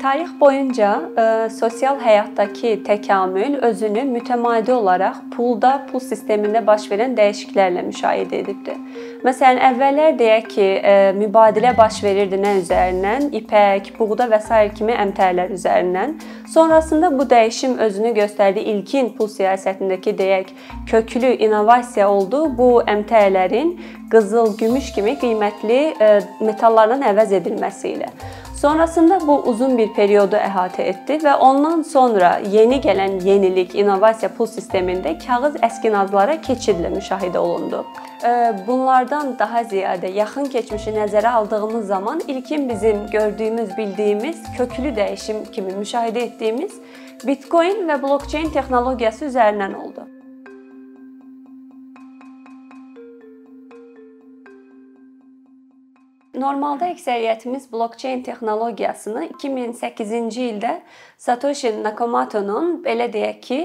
Tarix boyunca ə, e, sosial həyatdakı təkamül özünü mütəmadi olaraq pulda, pul sistemində baş verən dəyişikliklərlə müşahidə edibdir. Məsələn, əvvəllər deyək ki, ə, e, mübadilə baş verirdi nə üzərindən? İpək, buğda və sair kimi əmtəələr üzərindən. Sonrasında bu dəyişim özünü göstərdi. İlkin pul siyasətindəki deyək köklü innovasiya oldu. Bu əmtəələrin qızıl, gümüş kimi qiymətli ə, e, metallarla əvəz edilməsi ilə. Sonrasında bu uzun bir periodu əhatə etdi və ondan sonra yeni gələn yenilik, innovasiya pul sistemində kağız əskinazlara keçidlə müşahidə olundu. Bunlardan daha ziyadə yaxın keçmişi nəzərə aldığımız zaman ilkin bizim gördüyümüz, bildiyimiz köklü dəyişim kimi müşahidə etdiyimiz Bitcoin və blockchain texnologiyası üzərindən oldu. Normalda əksəriyyətimiz blockchain texnologiyasını 2008-ci ildə Satoshi Nakamoto'nun belə deyək ki,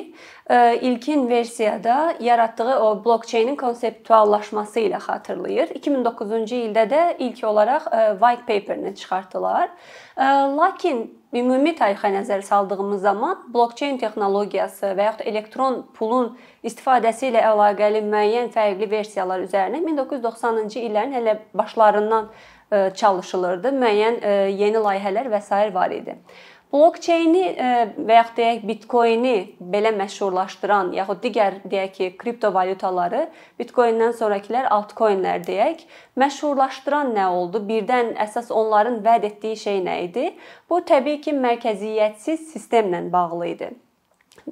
ilkin versiyada yaratdığı o blockchainin konseptuallaşması ilə xatırlayır. 2009-cu ildə də ilk olaraq e, white paper-ni çıxartdılar. E, lakin ümumi tarixə nəzər saldığımız zaman blockchain texnologiyası və yaxud elektron pulun istifadəsi ilə əlaqəli müəyyən fərqli versiyalar üzərinə 1990-cı illərin hələ başlarından E, çalışılırdı. Müəyyən yeni layihələr və s. var idi. Blockchaini e, və yaxud deyək Bitcoini belə məşhurlaşdıran yaxud digər deyək ki, kriptovalyutaları Bitcoindən sonrakilər altcoinlər deyək, məşhurlaşdıran nə oldu? Birdən əsas onların vəd etdiyi şey nə idi? Bu təbii ki, mərkəziyyətsiz sistemlə bağlı idi.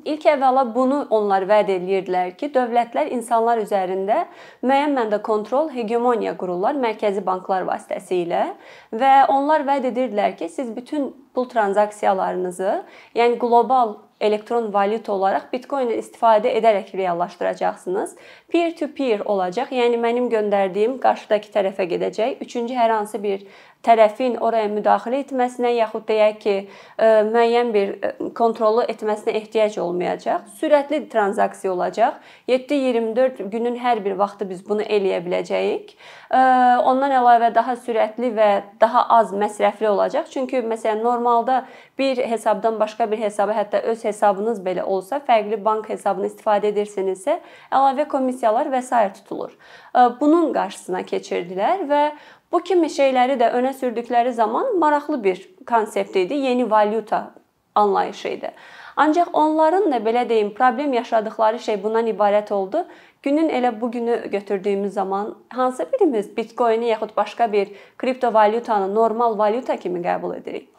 İlk əvvəla bunu onlar vəd eləyirdilər ki, dövlətlər insanlar üzərində müəyyən məndə kontrol, hegemoniya qururlar mərkəzi banklar vasitəsilə və onlar vəd edirdilər ki, siz bütün pul tranzaksiyalarınızı, yəni qlobal elektron valyuta olaraq Bitcoin-i istifadə edərək reallaşdıracaqsınız. Peer to peer olacaq. Yəni mənim göndərdiyim qarşıdakı tərəfə gedəcək. Üçüncü hər hansı bir tərəfin oraya müdaxilə etməsinə yaxud deyək ki, e, müəyyən bir e, kontrolu etməsinə ehtiyac olmayacaq. Sürətli tranzaksiya olacaq. 7-24 günün hər bir vaxtı biz bunu eləyə biləcəyik. E, ondan əlavə daha sürətli və daha az məsrəfli olacaq. Çünki məsələn normalda bir hesabdan başqa bir hesaba, hətta öz hesabınız belə olsa, fərqli bank hesabını istifadə edirsinizsə, əlavə komissiyalar və s. tutulur. Bunun qarşısına keçirdilər və bu kimi şeyləri də önə sürdükləri zaman maraqlı bir konsept idi, yeni valyuta anlayışı idi. Ancaq onların da belə deyim, problem yaşadıkları şey bundan ibarət oldu. Günün elə bu günü götürdüyümüz zaman hansı birimiz Bitcoin-i yaxud başqa bir kriptovalyutanı normal valyuta kimi qəbul edirik?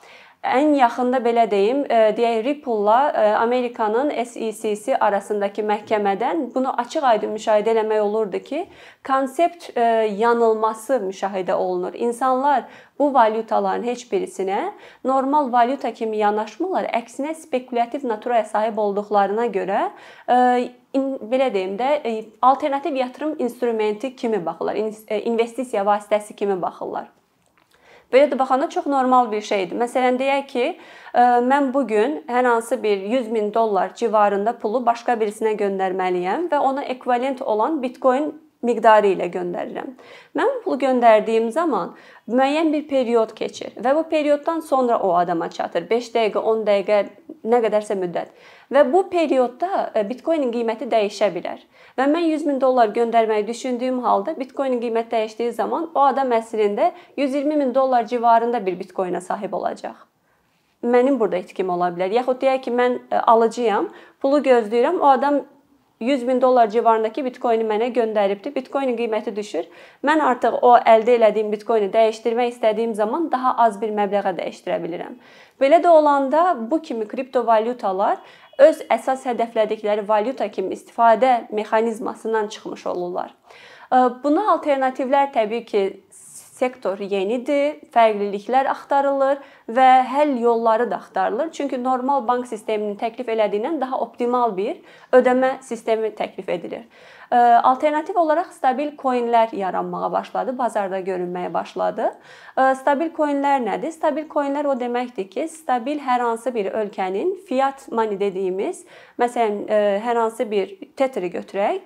Ən yaxında belə deyim, e, deyək Ripple-la e, Amerikanın SEC-si arasındakı məhkəmədən bunu açıq-aydın müşahidə eləmək olurdu ki, konsept e, yanılması müşahidə olunur. İnsanlar bu valyutaların heç birisinə normal valyuta kimi yanaşmırlar, əksinə spekulyativ naturaya sahib olduqlarına görə belə deyim də alternativ yatırım instrumenti kimi baxırlar, investisiya vasitəsi kimi baxırlar. Belə də baxanda çox normal bir şeydir. Məsələn, deyək ki, mən bu gün hər hansı bir 100 min dollar civarında pulu başqa birisinə göndərməliyəm və ona ekvivalent olan Bitcoin miqdarı ilə göndərirəm. Mən pulu göndərdiyim zaman müəyyən bir period keçir və bu perioddan sonra o adama çatır. 5 dəqiqə, 10 dəqiqə, nə qədərsə müddət. Və bu periodda e, Bitcoin-in qiyməti dəyişə bilər. Və mən 100 min dollar göndərməyi düşündüyüm halda Bitcoin-in qiyməti dəyişdiyi zaman o adam əslində 120 min dollar civarında bir Bitcoin-ə sahib olacaq. Mənim burada itkim ola bilər. Yaxud deyək ki, mən e, alıcıyam, pulu gözləyirəm, o adam 100 min dollar civarındakı bitcoini mənə göndəribdi. Bitcoinin qiyməti düşür. Mən artıq o əldə etdiyim bitcoini dəyişdirmək istədiyim zaman daha az bir məbləğə dəyişdirə bilirəm. Belə də olanda bu kimi kriptovalyutalar öz əsas hədəflədikləri valyuta kimi istifadə mexanizmasından çıxmış olurlar. Buna alternativlər təbii ki, sektor yenidir, fərqliliklər axtarılır və həll yolları da axtarılır. Çünki normal bank sisteminin təklif elədiyindən daha optimal bir ödəmə sistemi təklif edilir. Alternativ olaraq stabil coinlər yaranmağa başladı, bazarda görünməyə başladı. Stabil coinlər nədir? Stabil coinlər o deməkdir ki, stabil hər hansı bir ölkənin fiat money dediyimiz, məsələn, hər hansı bir tetri götürək,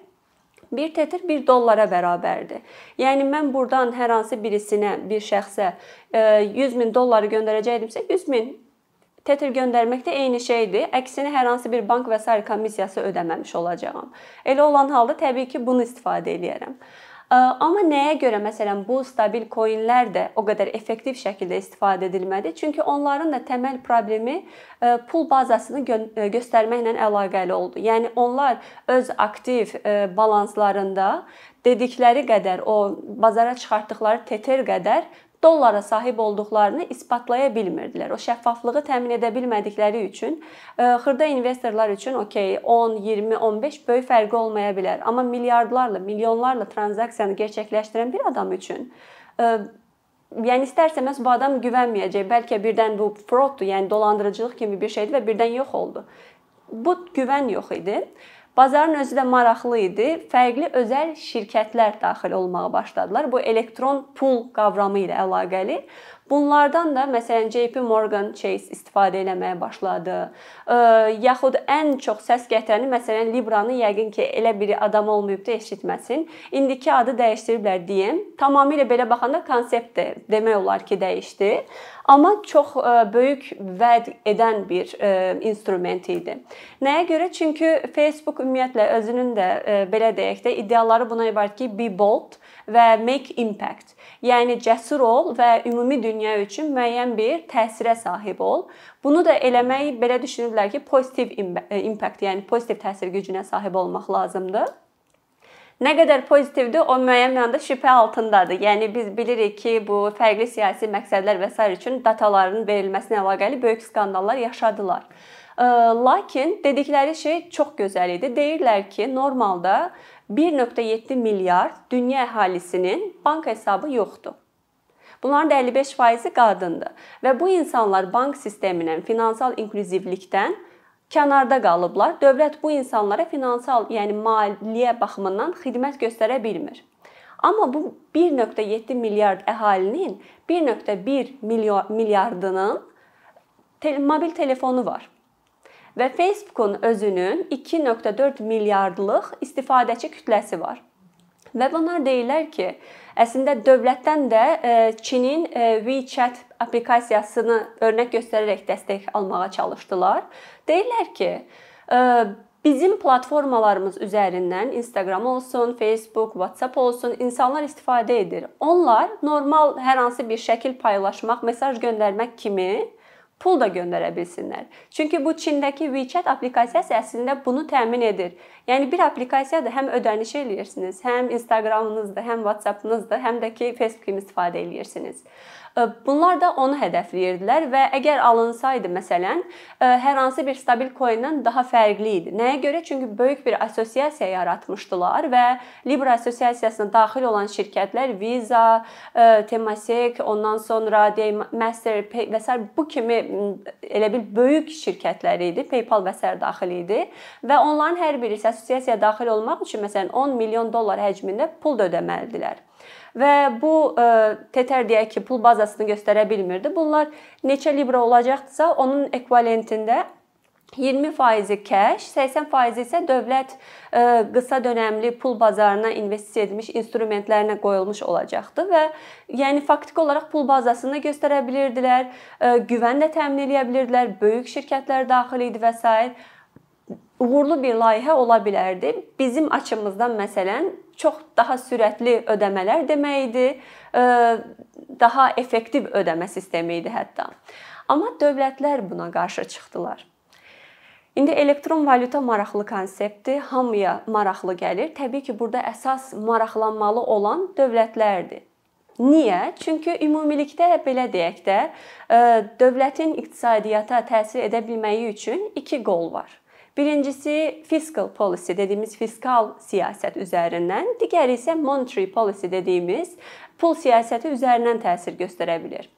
Bir tetr 1 dollara bərabərdir. Yəni mən burdan hər hansı birisinə, bir şəxsə 100 e, min dolları göndərəcəkdimsə 100 min Tether göndərmək də eyni şeydir. Əksinə hər hansı bir bank və sair komissiyası ödəməmiş olacağam. Elə olan halda təbii ki, bunu istifadə eləyərəm. Amma nəyə görə məsələn bu stabil coinlər də o qədər effektiv şəkildə istifadə edilmədi? Çünki onların da təməl problemi pul bazasını gö göstərməklə əlaqəli oldu. Yəni onlar öz aktiv balanslarında dedikləri qədər o bazara çıxartdıkları tether qədər dollara sahib olduqlarını isbatlaya bilmirdilər. O şəffaflığı təmin edə bilmədikləri üçün e, xırda investorlar üçün okey 10, 20, 15 böyük fərqi olmaya bilər. Amma milyardlarla, milyonlarla tranzaksiyanı gerçəkləşdirən bir adam üçün e, yəni istərsəməz bu adam güvənməyəcək. Bəlkə birdən bu frauddur, yəni dolandırıcılıq kimi bir şeydir və birdən yox oldu. Bu güvən yox idi. Bazarın özü də maraqlı idi. Fərqli özəl şirkətlər daxil olmağa başladılar. Bu elektron pul qavramı ilə əlaqəli. Bunlardan da məsələn JP Morgan Chase istifadə etməyə başladı. Yaxud ən çox səs gətirəni məsələn Libra-nı yəqin ki, elə bir adam olmayıb da eşitməsin. İndiki adı dəyişdiriblər deyim. Tamamilə belə baxanda konsept də demək olar ki, dəyişdi. Amma çox böyük vəd edən bir instrument idi. Nəyə görə? Çünki Facebook ümumiyyətlə özünün də belə deyək də iddiaları buna ibarət ki, be bold və make impact. Yəni cəsur ol və ümumi dünya üçün müəyyən bir təsirə sahib ol. Bunu da eləmək belə düşünürlər ki, pozitiv impact, yəni pozitiv təsir gücünə sahib olmaq lazımdır. Nə qədər pozitivdir, o müəyyən mənada şübhə altındadır. Yəni biz bilirik ki, bu fərqli siyasi məqsədlər və s. üçün dataların verilməsinə əlaqəli böyük skandallar yaşadılar. Lakin dedikləri şey çox gözəl idi. Deyirlər ki, normalda 1.7 milyard dünya əhalisinin bank hesabı yoxdur. Bunların da 55%-i qadındır və bu insanlar bank sistemindən, finansal inklüzivlikdən kənarda qalıblar. Dövlət bu insanlara finansal, yəni maliyyə baxımından xidmət göstərə bilmir. Amma bu 1.7 milyard əhalinin 1.1 milyardının mobil telefonu var. Və Facebookun özünün 2.4 milyardlıq istifadəçi kütləsi var. Və bunlar deyirlər ki, əslində dövlətdən də e, Çinin e, WeChat applikasiyasını örnək göstərərək dəstək almağa çalışdılar. Deyirlər ki, e, bizim platformalarımız üzərindən Instagram olsun, Facebook, WhatsApp olsun insanlar istifadə edir. Onlar normal hər hansı bir şəkil paylaşmaq, mesaj göndərmək kimi pul da göndərə bilsinlər. Çünki bu Çindəki WeChat applikasiyası əslində bunu təmin edir. Yəni bir applikasiyadır, həm ödəniş eləyirsiniz, həm Instagramınızda, həm WhatsAppınızda, həm də ki Facebook kimi istifadə eləyirsiniz. Bunlar da onu hədəfləyirdilər və əgər alınsaydı məsələn, hər hansı bir stabil coin-dən daha fərqli idi. Nəyə görə? Çünki böyük bir assosiasiya yaratmışdılar və Libra assosiasiyasına daxil olan şirkətlər Visa, Temasek, ondan sonra Masterpay və s. bu kimi elə bil böyük şirkətlər idi. PayPal və s. daxil idi və onların hər biri assosiasiyaya daxil olmaq üçün məsələn 10 milyon dollar həcmində pul da ödəməlidirlər və bu e, Tether deyək ki, pul bazasını göstərə bilmirdi. Bunlar neçə libra olacaqdısa, onun ekvivalentində 20% cash, 80% isə dövlət e, qısa dönəmli pul bazarına investisiya edilmiş instrumentlərinə qoyulmuş olacaqdı və yəni faktiki olaraq pul bazasını göstərə bilirdilər, e, güvən də təmin edə bilirdilər, böyük şirkətlər daxil idi və s uğurlu bir layihə ola bilərdi. Bizim açımızdan məsələn çox daha sürətli ödəmələr demək idi, daha effektiv ödəmə sistemi idi hətta. Amma dövlətlər buna qarşı çıxdılar. İndi elektron valyuta maraqlı konseptdir, hamıya maraqlı gəlir. Təbii ki, burada əsas maraqlanmalı olan dövlətlərdir. Niyə? Çünki ümumilikdə belə deyək də, dövlətin iqtisadiyyata təsir edə bilməyi üçün iki qol var. Birincisi fiscal policy dediyimiz fiskal siyasət üzərindən, digəri isə monetary policy dediyimiz pul siyasəti üzərindən təsir göstərə bilər.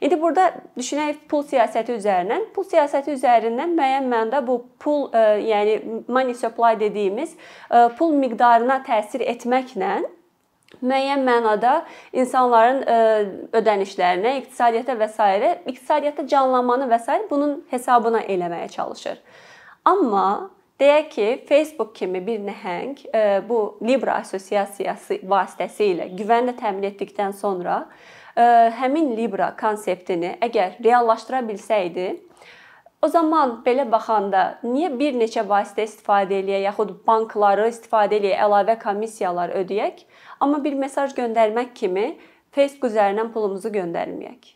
İndi burada düşünək pul siyasəti üzərindən, pul siyasəti üzərindən müəyyən mənada bu pul, ə, e, yəni money supply dediyimiz ə, e, pul miqdarına təsir etməklə müəyyən mənada insanların e, ödənişlərinə, iqtisadiyyata və s. iqtisadiyyatda canlanmanı və s. bunun hesabına eləməyə çalışır. Amma deyək ki, Facebook kimi bir nəhəng e, bu Libra assosiasiyası vasitəsilə güvənlə təmin etdikdən sonra e, həmin Libra konseptini əgər reallaşdıra bilsəydi, O zaman belə baxanda niyə bir neçə vasitə istifadə eləyək, yaxud bankları istifadə eləyək, əlavə komissiyalar ödəyək, amma bir mesaj göndərmək kimi Facebook üzərindən pulumuzu göndərməyək?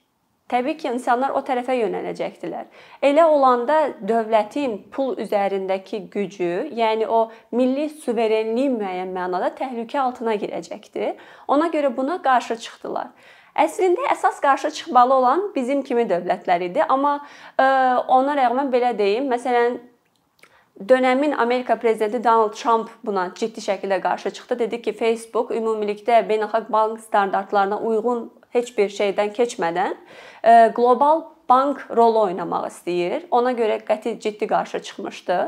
Təbii ki, insanlar o tərəfə yönələcəkdilər. Elə olanda dövlətin pul üzərindəki gücü, yəni o milli suverenlik müəyyən mənada təhlükə altına girəcəkdi. Ona görə buna qarşı çıxdılar. Əslində əsas qarşı çıxmalı olan bizim kimi dövlətlər idi, amma ə, e, ona rəğmən belə deyim, məsələn dönəmin Amerika prezidenti Donald Trump buna ciddi şəkildə qarşı çıxdı. Dedi ki, Facebook ümumilikdə beynəlxalq bank standartlarına uyğun heç bir şeydən keçmədən ə, e, qlobal bank rolu oynamaq istəyir. Ona görə qəti ciddi qarşı çıxmışdı.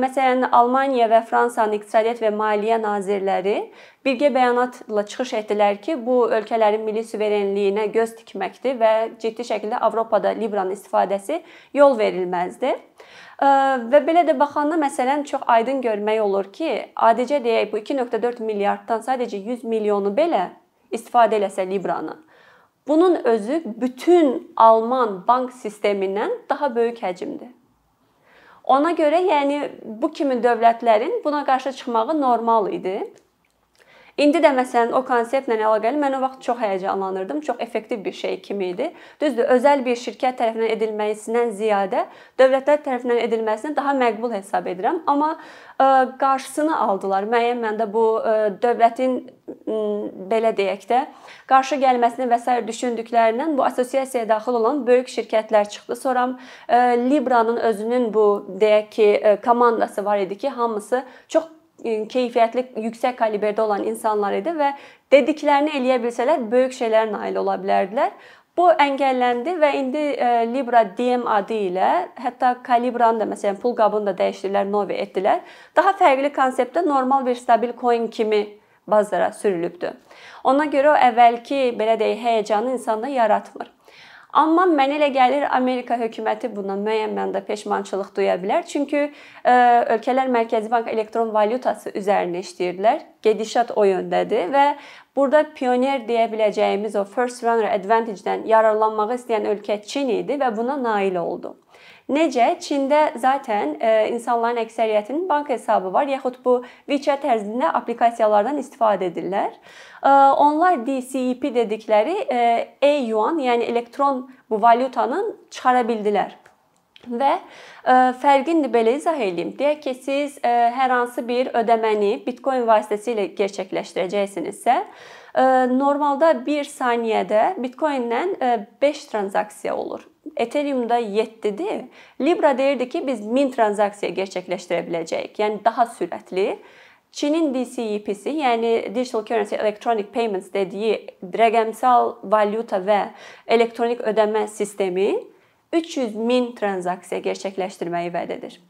Məsələn, Almaniya və Fransanın iqtisadiyyat və maliyyə nazirləri birgə bəyanatla çıxış etdilər ki, bu ölkələrin milli suverenliyinə göz tikməkdir və ciddi şəkildə Avropada libranın istifadəsi yol verilməzdir. Və belə də baxanda məsələn çox aydın görmək olur ki, adicə deyək bu 2.4 milyarddan sadəcə 100 milyonu belə istifadə eləsə libranı Bunun özü bütün Alman bank sistemindən daha böyük həcmdir. Ona görə yəni bu kimi dövlətlərin buna qarşı çıxmağı normal idi. İndi də məsələn o konseptlə əlaqəli mən o vaxt çox həyəcanlanırdım. Çox effektiv bir şey kimi idi. Düzdür, özəl bir şirkət tərəfindən edilməsindən ziyadə dövlətlər tərəfindən edilməsini daha məqbul hesab edirəm. Amma ə, qarşısını aldılar. Müəyyən məndə bu ə, dövlətin ə, belə deyək də qarşı gəlməsini və s. düşündüklərindən bu assosiasiyaya daxil olan böyük şirkətlər çıxdı. Sonra ə, Libranın özünün bu deyək ki, komandası var idi ki, hamısı çox keyfiyyətli, yüksək kalibrdə olan insanlar idi və dediklərini eləyə bilsələr böyük şeylərə nail ola bilərdilər. Bu əngəlləndi və indi Libra DM adı ilə hətta kalibranı da məsələn pul qabını da dəyişdilər, nove etdilər. Daha fərqli konseptdə normal bir stabil coin kimi bazara sürülübdür. Ona görə o əvvəlki belə deyək həyəcanı insanda yaratmır. Amma mənə elə gəlir Amerika hökuməti bundan müəyyən mənada peşmançılıq duya bilər. Çünki ə, e, ölkələr Mərkəzi Bank elektron valyutası üzərində işləyirdilər. Gedişat o yöndədir və burada pioner deyə biləcəyimiz o first runner advantage-dən yararlanmağı istəyən ölkə Çin idi və buna nail oldu. Necə? Çində zaten e, insanların əksəriyyətinin bank hesabı var, yaxud bu WeChat tərzində aplikasiyalardan istifadə edirlər. E, onlar DCEP dedikləri e, e-yuan, yəni elektron bu valyutanın çıxara bildilər. Və ə, fərqini belə izah edeyim. Deyək ki, siz ə, hər hansı bir ödəməni Bitcoin vasitəsilə gerçəkləşdirəcəksinizsə, ə, normalda 1 saniyədə Bitcoin-lə 5 tranzaksiya olur. Ethereum-da 7-dir. Libra deyirdi ki, biz 1000 tranzaksiya gerçəkləşdirə biləcəyik. Yəni daha sürətli. Çinin DCEP-si, yəni Digital Currency Electronic Payments dediyi rəqəmsal valyuta və elektronik ödəmə sistemi 300 min tranzaksiya gerçəkləşdirməyi vəd edir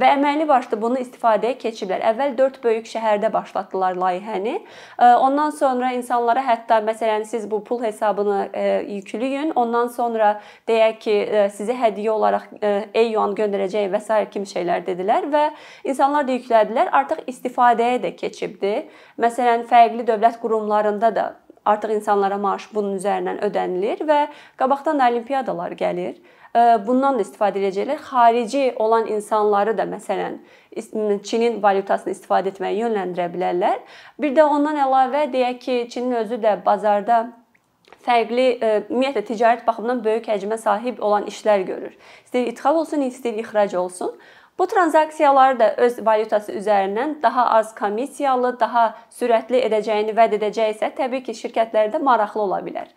və əməlli başlı bunu istifadəyə keçiblər. Əvvəl 4 böyük şəhərdə başlatdılar layihəni. Ondan sonra insanlara hətta məsələn siz bu pul hesabını yükləyin, ondan sonra deyək ki, sizə hədiyyə olaraq e-yuan göndərəcək və s. kimi şeylər dedilər və insanlar da yüklədilər. Artıq istifadəyə də keçibdi. Məsələn, fərqli dövlət qurumlarında da artıq insanlara maaş bunun üzərindən ödənilir və qabaqdan olimpiadalar gəlir bundan da istifadə edəcəklər. Xarici olan insanları da məsələn Çinin valyutasını istifadə etməyə yönləndirə bilərlər. Bir də ondan əlavə deyək ki, Çinin özü də bazarda fərqli ümumiyyətlə ticarət baxımından böyük həcmə sahib olan işlər görür. İstəyir idxal olsun, istəyir ixrac olsun. Bu tranzaksiyaları da öz valyutası üzərindən daha az komissiyalı, daha sürətli edəcəyini vəd edəcəksə, təbii ki, şirkətlərdə maraqlı ola bilər.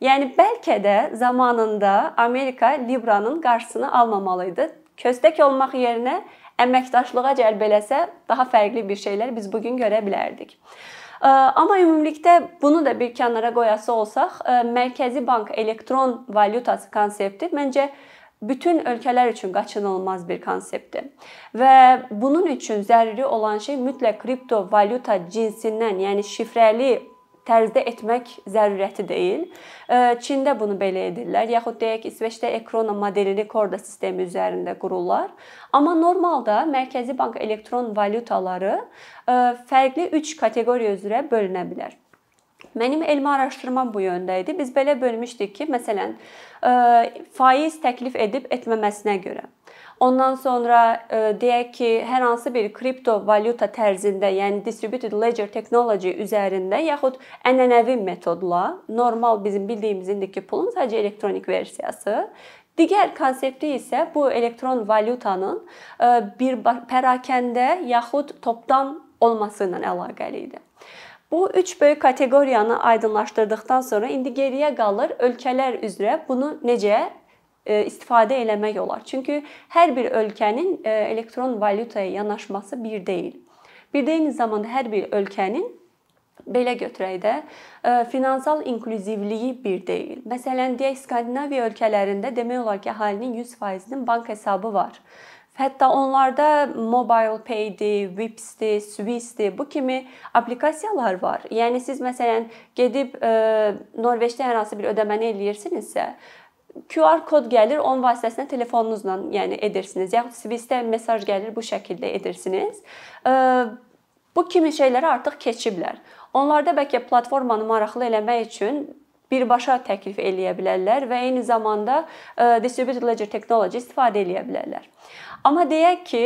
Yəni bəlkə də zamanında Amerika Libranın qarşısını almamalı idi. Köstək olmaq yerinə əməkdaşlığa cəlb eləsə, daha fərqli bir şeylər biz bu gün görə bilərdik. Amma ümumilikdə bunu da bir kənara qoyası olsaq, mərkəzi bank elektron valyutası konsepti məncə bütün ölkələr üçün qaçınılmaz bir konseptdir. Və bunun üçün zəruri olan şey mütləq kripto valyuta cinsindən, yəni şifrəli tərzdə etmək zəruriyyəti deyil. Çində bunu belə edirlər, yaxud deyək İsveçdə Ekrona modelini Korda sistemi üzərində qururlar. Amma normalda Mərkəzi Bank elektron valyutaları fərqli 3 kateqoriya üzrə bölünə bilər. Mənim elmi araşdırmam bu yöndə idi. Biz belə bölmüşdük ki, məsələn, faiz təklif edib etməməsinə görə Ondan sonra e, deyək ki, hər hansı bir kriptovalyuta tərzində, yəni distributed ledger technology üzərində yaxud ənənəvi metodla, normal bizim bildiyimiz indiki pulun sadəcə elektronik versiyası Digər konsepti isə bu elektron valyutanın e, bir pərakəndə yaxud topdan olması ilə əlaqəli idi. Bu üç böyük kateqoriyanı aydınlaşdırdıqdan sonra indi geriyə qalır ölkələr üzrə bunu necə istifadə eləmək olar. Çünki hər bir ölkənin e, elektron valyutaya yanaşması bir deyil. Bir də eyni zamanda hər bir ölkənin belə götürək də e, finansal inklüzivliyi bir deyil. Məsələn, deyək Skandinaviya ölkələrində demək olar ki, əhalinin 100%-nin bank hesabı var. Hətta onlarda mobile pay'dir, Vips'dir, Swiss'dir, bu kimi applikasiyalar var. Yəni siz məsələn gedib e, Norveçdə hər hansı bir ödəməni eləyirsinizsə, QR kod gəlir, onun vasitəsilə telefonunuzla, yəni edirsiniz. Yaxud Swiss-də mesaj gəlir, bu şəkildə edirsiniz. Bu kimi şeyləri artıq keçiblər. Onlarda bəlkə platformanı maraqlı eləmək üçün birbaşa təklif eləyə bilərlər və eyni zamanda distributed ledger technology istifadə eləyə bilərlər. Amma deyək ki,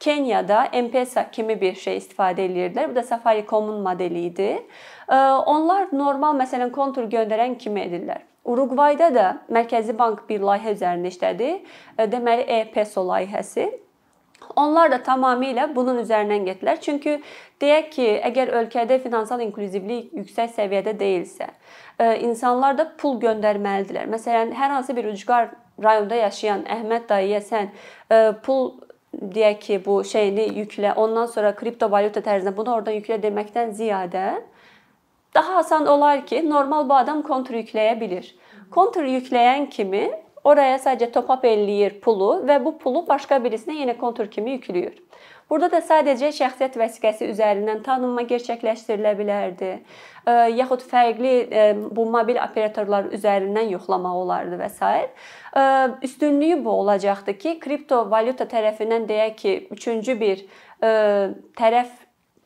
Kenyada M-Pesa kimi bir şey istifadə eləyirdilər. Bu da Safaricom-un modeli idi. Onlar normal məsələn kontur göndərən kimi edirlər. Uruqvayda da Mərkəzi Bank bir layihə üzərində işlədi. Deməli e-peso layihəsi. Onlar da tamamilə bunun üzərindən getdilər. Çünki deyək ki, əgər ölkədə finansal inklüzivlik yüksək səviyyədə deyilsə, e, insanlar da pul göndərməlidirlər. Məsələn, hər hansı bir ucqar rayonda yaşayan Əhməd dayıya sən e, pul deyək ki, bu şeyini yüklə, ondan sonra kriptovalyuta tərzinə bunu oradan yüklə deməkdən ziyadə daha asan olar ki, normal bu adam kontur yükləyə bilir. Kontur yükləyən kimi oraya sadəcə top-up eləyir pulu və bu pulu başqa birisinə yenə kontur kimi yükləyir. Burada da sadəcə şəxsiyyət vəsiqəsi üzərindən tanınma gerçəkləşdirilə bilərdi. yaxud fərqli bu mobil operatorlar üzərindən yoxlamaq olardı və s. üstünlüyü bu olacaqdı ki, kriptovalyuta tərəfindən deyək ki, üçüncü bir tərəf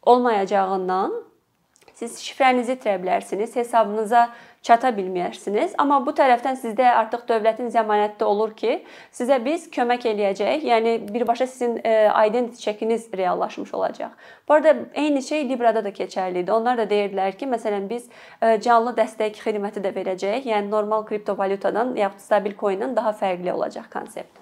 olmayacağından Siz şifrənizi itirə bilərsiniz, hesabınıza çata bilməyirsiniz. Amma bu tərəfdən sizdə artıq dövlətin zəmanətdə olur ki, sizə biz kömək eləyəcəyik. Yəni birbaşa sizin e, identity çekiniz reallaşmış olacaq. Bu arada eyni şey Librada da keçərlidir. Onlar da deyirdilər ki, məsələn biz e, canlı dəstək xidməti də verəcəyik. Yəni normal kriptovalyutadan yaxud stabil coin'dən daha fərqli olacaq konsept.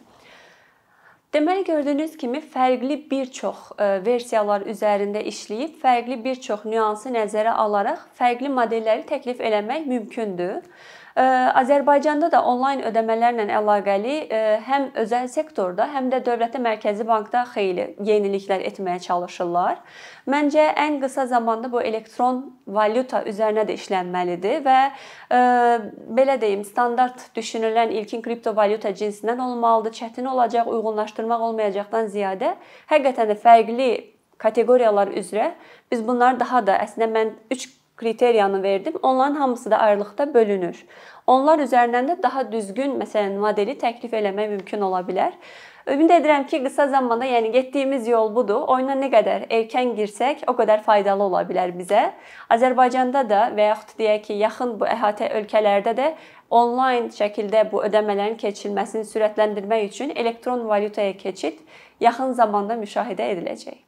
Deməli gördüyünüz kimi fərqli bir çox e, versiyalar üzərində işləyib, fərqli bir çox nüansı nəzərə alaraq fərqli modelləri təklif eləmək mümkündür. Azərbaycanda da onlayn ödəmələrlə əlaqəli həm özəl sektorda, həm də Dövlət Mərkəzi Bankda xeyli yeniliklər etməyə çalışırlar. Məncə ən qısa zamanda bu elektron valyuta üzərinə də işlənməlidir və e, belə deyim, standart düşünülən ilkin kriptovalyuta cinsindən olmalıdır. Çətin olacaq, uyğunlaşdırmaq olmayacaqdan ziyadə həqiqətən də fərqli kateqoriyalar üzrə biz bunları daha da əslində mən 3 kriteriyanı verdim. Onların hamısı da ayrılıqda bölünür. Onlar üzərindən də daha düzgün məsələn modeli təklif eləmək mümkün ola bilər. Ümid edirəm ki, qısa zamanda, yəni getdiyimiz yol budur. Oyuna nə qədər erkən girsək, o qədər faydalı ola bilər bizə. Azərbaycanda da və yaxud deyək ki, yaxın bu əhatə ölkələrdə də onlayn şəkildə bu ödəmələrin keçirilməsini sürətləndirmək üçün elektron valyutaya keçid yaxın zamanda müşahidə ediləcək.